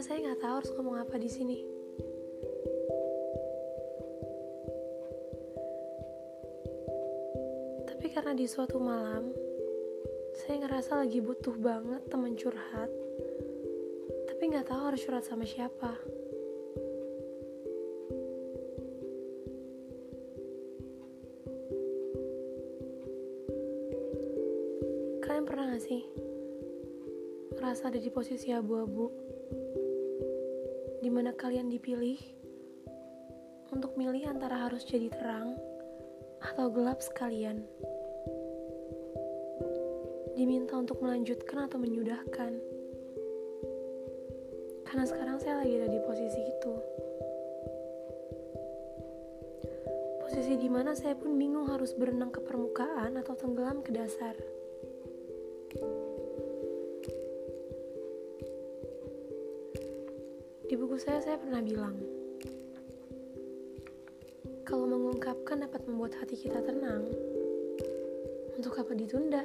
rasanya nggak tahu harus ngomong apa di sini. Tapi karena di suatu malam, saya ngerasa lagi butuh banget teman curhat. Tapi nggak tahu harus curhat sama siapa. Kalian pernah gak sih ngerasa ada di posisi abu-abu. Di mana kalian dipilih untuk milih antara harus jadi terang atau gelap sekalian. Diminta untuk melanjutkan atau menyudahkan. Karena sekarang saya lagi ada di posisi itu. Posisi di mana saya pun bingung harus berenang ke permukaan atau tenggelam ke dasar Di buku saya, saya pernah bilang, kalau mengungkapkan dapat membuat hati kita tenang, untuk apa ditunda?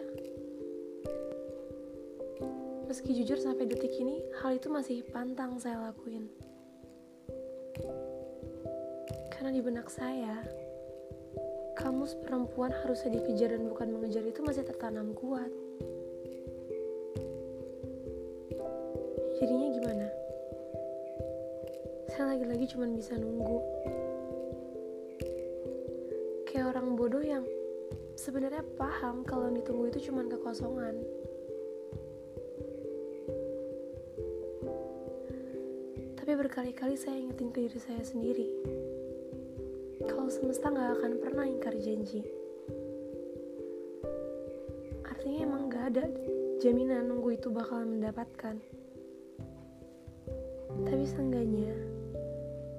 Meski jujur sampai detik ini, hal itu masih pantang saya lakuin. Karena di benak saya, kamus perempuan harusnya dikejar dan bukan mengejar itu masih tertanam kuat. Jadinya gimana? Saya lagi-lagi cuma bisa nunggu. Kayak orang bodoh yang sebenarnya paham kalau yang ditunggu itu cuma kekosongan. Tapi berkali-kali saya ingetin ke diri saya sendiri. Kalau semesta gak akan pernah ingkar janji. Artinya emang gak ada jaminan nunggu itu bakalan mendapatkan. Tapi seenggaknya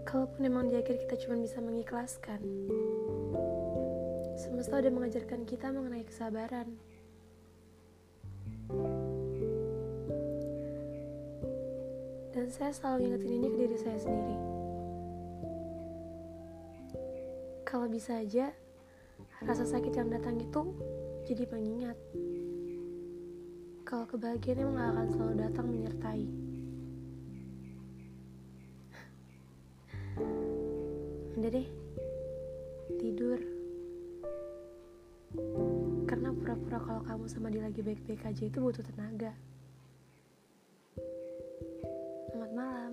kalaupun memang di akhir kita cuma bisa mengikhlaskan semesta udah mengajarkan kita mengenai kesabaran. Dan saya selalu ingetin ini ke diri saya sendiri. Kalau bisa aja rasa sakit yang datang itu jadi pengingat. Kalau kebahagiaan emang gak akan selalu datang menyertai udah deh. Tidur. Karena pura-pura kalau kamu sama dia lagi baik-baik aja itu butuh tenaga. Selamat malam.